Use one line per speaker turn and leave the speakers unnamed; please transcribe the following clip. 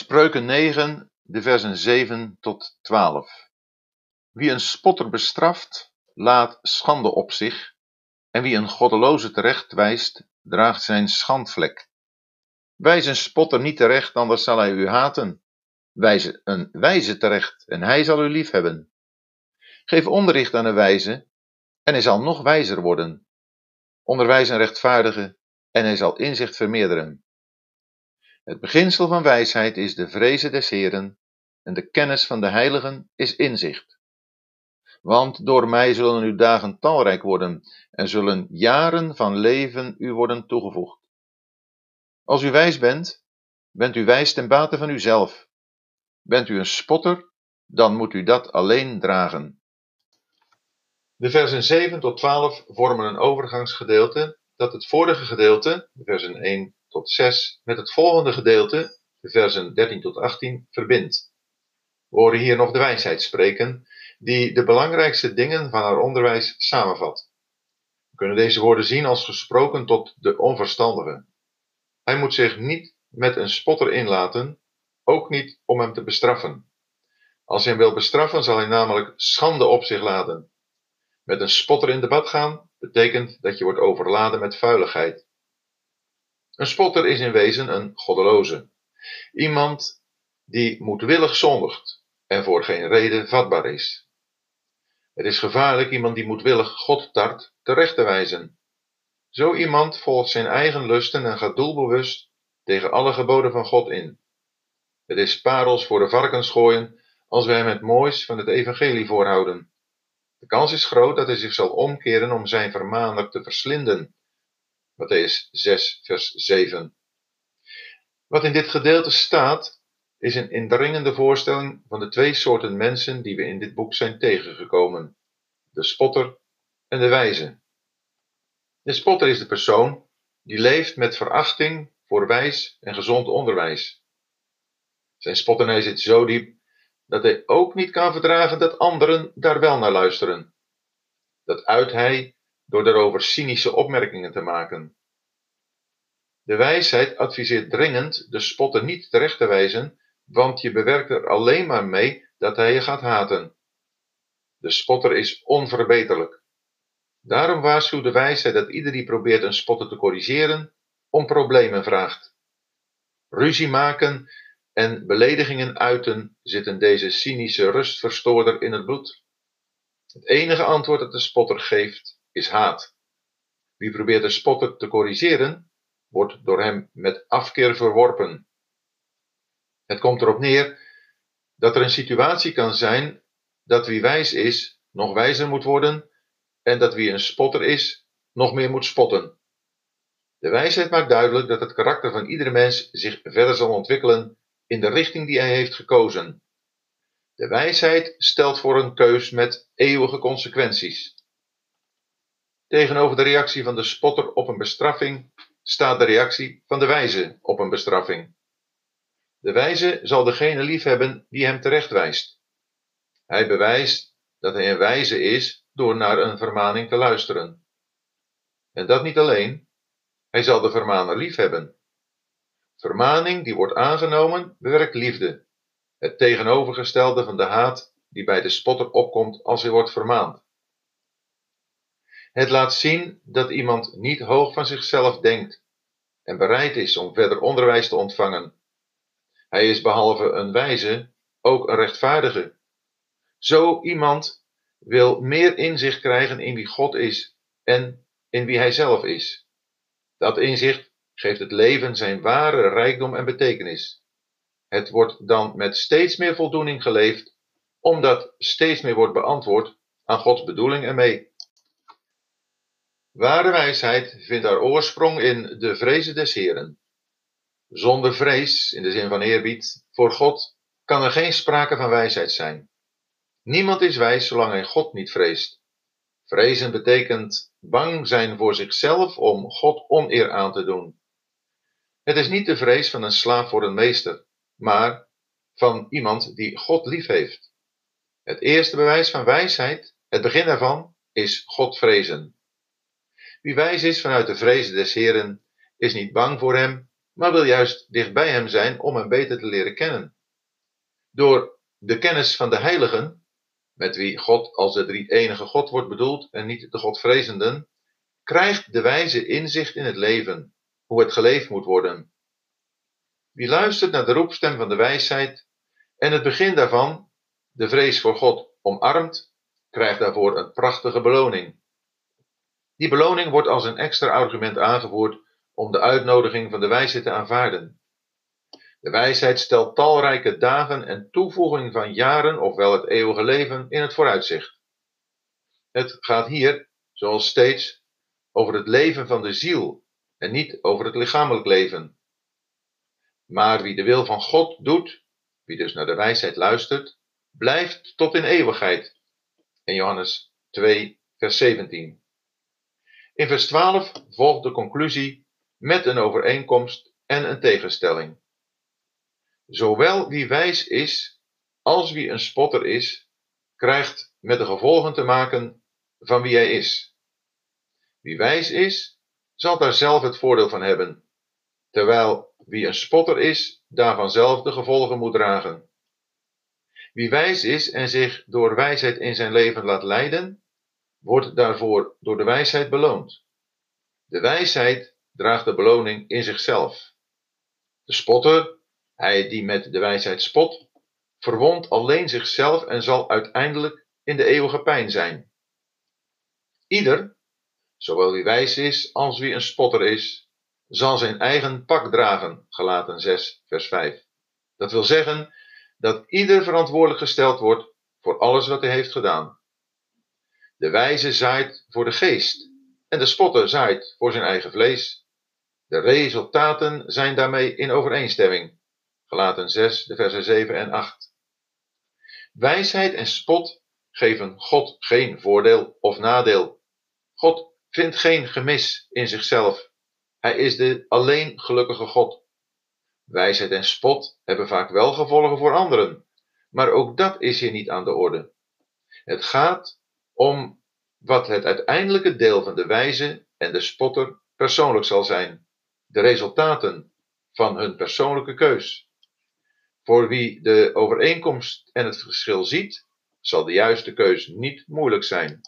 Spreuken 9, de versen 7 tot 12. Wie een spotter bestraft, laat schande op zich, en wie een goddeloze terecht wijst, draagt zijn schandvlek. Wijs een spotter niet terecht, anders zal hij u haten. Wijs een wijze terecht, en hij zal u liefhebben. Geef onderricht aan een wijze, en hij zal nog wijzer worden. Onderwijs een rechtvaardige, en hij zal inzicht vermeerderen. Het beginsel van wijsheid is de vreze des Heren, en de kennis van de heiligen is inzicht. Want door mij zullen uw dagen talrijk worden, en zullen jaren van leven u worden toegevoegd. Als u wijs bent, bent u wijs ten bate van uzelf. Bent u een spotter, dan moet u dat alleen dragen. De versen 7 tot 12 vormen een overgangsgedeelte dat het vorige gedeelte, versen 1 tot 6, met het volgende gedeelte, de versen 13 tot 18, verbindt. We horen hier nog de wijsheid spreken, die de belangrijkste dingen van haar onderwijs samenvat. We kunnen deze woorden zien als gesproken tot de onverstandige. Hij moet zich niet met een spotter inlaten, ook niet om hem te bestraffen. Als hij hem wil bestraffen, zal hij namelijk schande op zich laden. Met een spotter in debat gaan betekent dat je wordt overladen met vuiligheid. Een spotter is in wezen een goddeloze. Iemand die moedwillig zondigt en voor geen reden vatbaar is. Het is gevaarlijk iemand die moedwillig God tart terecht te wijzen. Zo iemand volgt zijn eigen lusten en gaat doelbewust tegen alle geboden van God in. Het is parels voor de varkens gooien als wij hem het moois van het evangelie voorhouden. De kans is groot dat hij zich zal omkeren om zijn vermaner te verslinden. Matthäus 6, vers 7. Wat in dit gedeelte staat, is een indringende voorstelling van de twee soorten mensen die we in dit boek zijn tegengekomen: de spotter en de wijze. De spotter is de persoon die leeft met verachting voor wijs en gezond onderwijs. Zijn spotternij zit zo diep dat hij ook niet kan verdragen dat anderen daar wel naar luisteren. Dat uit hij door daarover cynische opmerkingen te maken. De wijsheid adviseert dringend de spotter niet terecht te wijzen, want je bewerkt er alleen maar mee dat hij je gaat haten. De spotter is onverbeterlijk. Daarom waarschuwt de wijsheid dat ieder die probeert een spotter te corrigeren, om problemen vraagt. Ruzie maken en beledigingen uiten zitten deze cynische rustverstoorder in het bloed. Het enige antwoord dat de spotter geeft is haat. Wie probeert de spotter te corrigeren, wordt door hem met afkeer verworpen. Het komt erop neer dat er een situatie kan zijn dat wie wijs is, nog wijzer moet worden en dat wie een spotter is, nog meer moet spotten. De wijsheid maakt duidelijk dat het karakter van iedere mens zich verder zal ontwikkelen in de richting die hij heeft gekozen. De wijsheid stelt voor een keus met eeuwige consequenties. Tegenover de reactie van de spotter op een bestraffing staat de reactie van de wijze op een bestraffing. De wijze zal degene liefhebben die hem terechtwijst. Hij bewijst dat hij een wijze is door naar een vermaning te luisteren. En dat niet alleen, hij zal de vermaner liefhebben. Vermaning die wordt aangenomen bewerkt liefde, het tegenovergestelde van de haat die bij de spotter opkomt als hij wordt vermaand. Het laat zien dat iemand niet hoog van zichzelf denkt en bereid is om verder onderwijs te ontvangen. Hij is behalve een wijze ook een rechtvaardige. Zo iemand wil meer inzicht krijgen in wie God is en in wie hij zelf is. Dat inzicht geeft het leven zijn ware rijkdom en betekenis. Het wordt dan met steeds meer voldoening geleefd, omdat steeds meer wordt beantwoord aan Gods bedoeling ermee. Ware wijsheid vindt haar oorsprong in de vrezen des Heren. Zonder vrees, in de zin van eerbied, voor God kan er geen sprake van wijsheid zijn. Niemand is wijs zolang hij God niet vreest. Vrezen betekent bang zijn voor zichzelf om God oneer aan te doen. Het is niet de vrees van een slaaf voor een meester, maar van iemand die God lief heeft. Het eerste bewijs van wijsheid, het begin daarvan, is God vrezen. Wie wijs is vanuit de vrezen des Heren, is niet bang voor hem maar wil juist dicht bij hem zijn om hem beter te leren kennen. Door de kennis van de heiligen, met wie God als de drie enige God wordt bedoeld en niet de Godvrezenden, krijgt de wijze inzicht in het leven, hoe het geleefd moet worden. Wie luistert naar de roepstem van de wijsheid en het begin daarvan, de vrees voor God, omarmt, krijgt daarvoor een prachtige beloning. Die beloning wordt als een extra argument aangevoerd om de uitnodiging van de wijsheid te aanvaarden. De wijsheid stelt talrijke dagen en toevoeging van jaren, ofwel het eeuwige leven, in het vooruitzicht. Het gaat hier, zoals steeds, over het leven van de ziel en niet over het lichamelijk leven. Maar wie de wil van God doet, wie dus naar de wijsheid luistert, blijft tot in eeuwigheid. In Johannes 2, vers 17. In vers 12 volgt de conclusie met een overeenkomst en een tegenstelling. Zowel wie wijs is als wie een spotter is, krijgt met de gevolgen te maken van wie hij is. Wie wijs is, zal daar zelf het voordeel van hebben, terwijl wie een spotter is, daarvan zelf de gevolgen moet dragen. Wie wijs is en zich door wijsheid in zijn leven laat leiden, wordt daarvoor door de wijsheid beloond. De wijsheid draagt de beloning in zichzelf. De spotter, hij die met de wijsheid spot, verwondt alleen zichzelf en zal uiteindelijk in de eeuwige pijn zijn. Ieder, zowel wie wijs is als wie een spotter is, zal zijn eigen pak dragen, gelaten 6, vers 5. Dat wil zeggen dat ieder verantwoordelijk gesteld wordt voor alles wat hij heeft gedaan. De wijze zaait voor de geest en de spotter zaait voor zijn eigen vlees. De resultaten zijn daarmee in overeenstemming. Gelaten 6, de versen 7 en 8. Wijsheid en spot geven God geen voordeel of nadeel. God vindt geen gemis in zichzelf. Hij is de alleen gelukkige God. Wijsheid en spot hebben vaak wel gevolgen voor anderen, maar ook dat is hier niet aan de orde. Het gaat om wat het uiteindelijke deel van de wijze en de spotter persoonlijk zal zijn, de resultaten van hun persoonlijke keus. Voor wie de overeenkomst en het verschil ziet, zal de juiste keus niet moeilijk zijn.